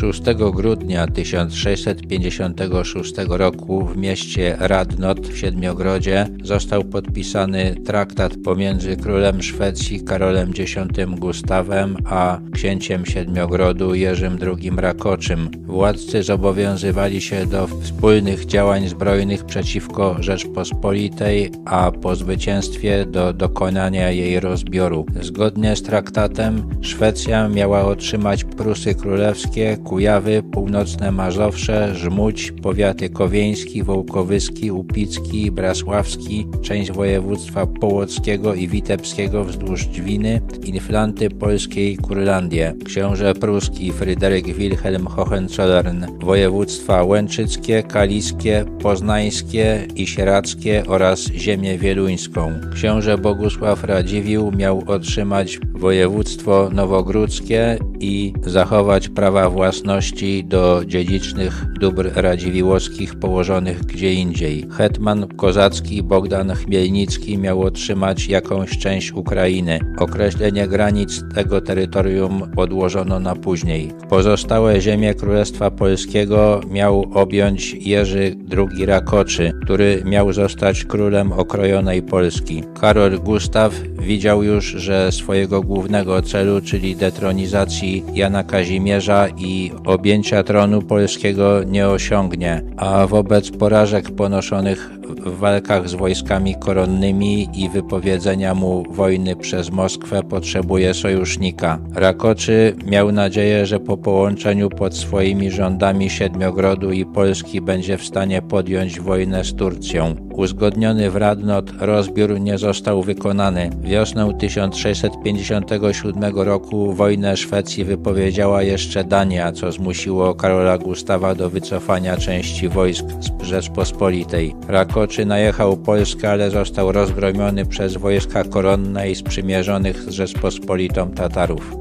6 grudnia 1656 roku w mieście Radnot w Siedmiogrodzie został podpisany traktat pomiędzy królem Szwecji Karolem X Gustawem a księciem Siedmiogrodu Jerzym II Rakoczym. Władcy zobowiązywali się do wspólnych działań zbrojnych przeciwko Rzeczpospolitej, a po zwycięstwie do dokonania jej rozbioru. Zgodnie z traktatem Szwecja miała otrzymać Prusy Królewskie, Kujawy, Północne Mazowsze, Żmudź, powiaty Kowieński, Wołkowyski, Upicki, Brasławski, część województwa połockiego i witebskiego wzdłuż Dźwiny, Inflanty polskiej Kurlandię, książę pruski Fryderyk Wilhelm Hohenzollern, województwa łęczyckie, kaliskie, poznańskie i sieradzkie oraz ziemię wieluńską. Książę Bogusław Radziwiłł miał otrzymać województwo nowogródzkie i zachować prawa własności do dziedzicznych dóbr radziwiłowskich położonych gdzie indziej. Hetman kozacki Bogdan Chmielnicki miał otrzymać jakąś część Ukrainy. Określenie granic tego terytorium odłożono na później. Pozostałe ziemie Królestwa Polskiego miał objąć Jerzy II Rakoczy, który miał zostać królem okrojonej Polski. Karol Gustaw widział już, że swojego głównego celu, czyli detronizacji Jana Kazimierza i objęcia tronu polskiego nie osiągnie, a wobec porażek ponoszonych w walkach z wojskami koronnymi i wypowiedzenia mu wojny przez Moskwę potrzebuje sojusznika. Rakoczy miał nadzieję, że po połączeniu pod swoimi rządami Siedmiogrodu i Polski będzie w stanie podjąć wojnę z Turcją. Uzgodniony w Radnot rozbiór nie został wykonany. Wiosną 1657 roku wojnę Szwecji wypowiedziała jeszcze Dania, co zmusiło Karola Gustawa do wycofania części wojsk z Rzeczpospolitej. Rakoczy najechał Polskę, ale został rozgromiony przez wojska koronne i sprzymierzonych z Rzeczpospolitą Tatarów.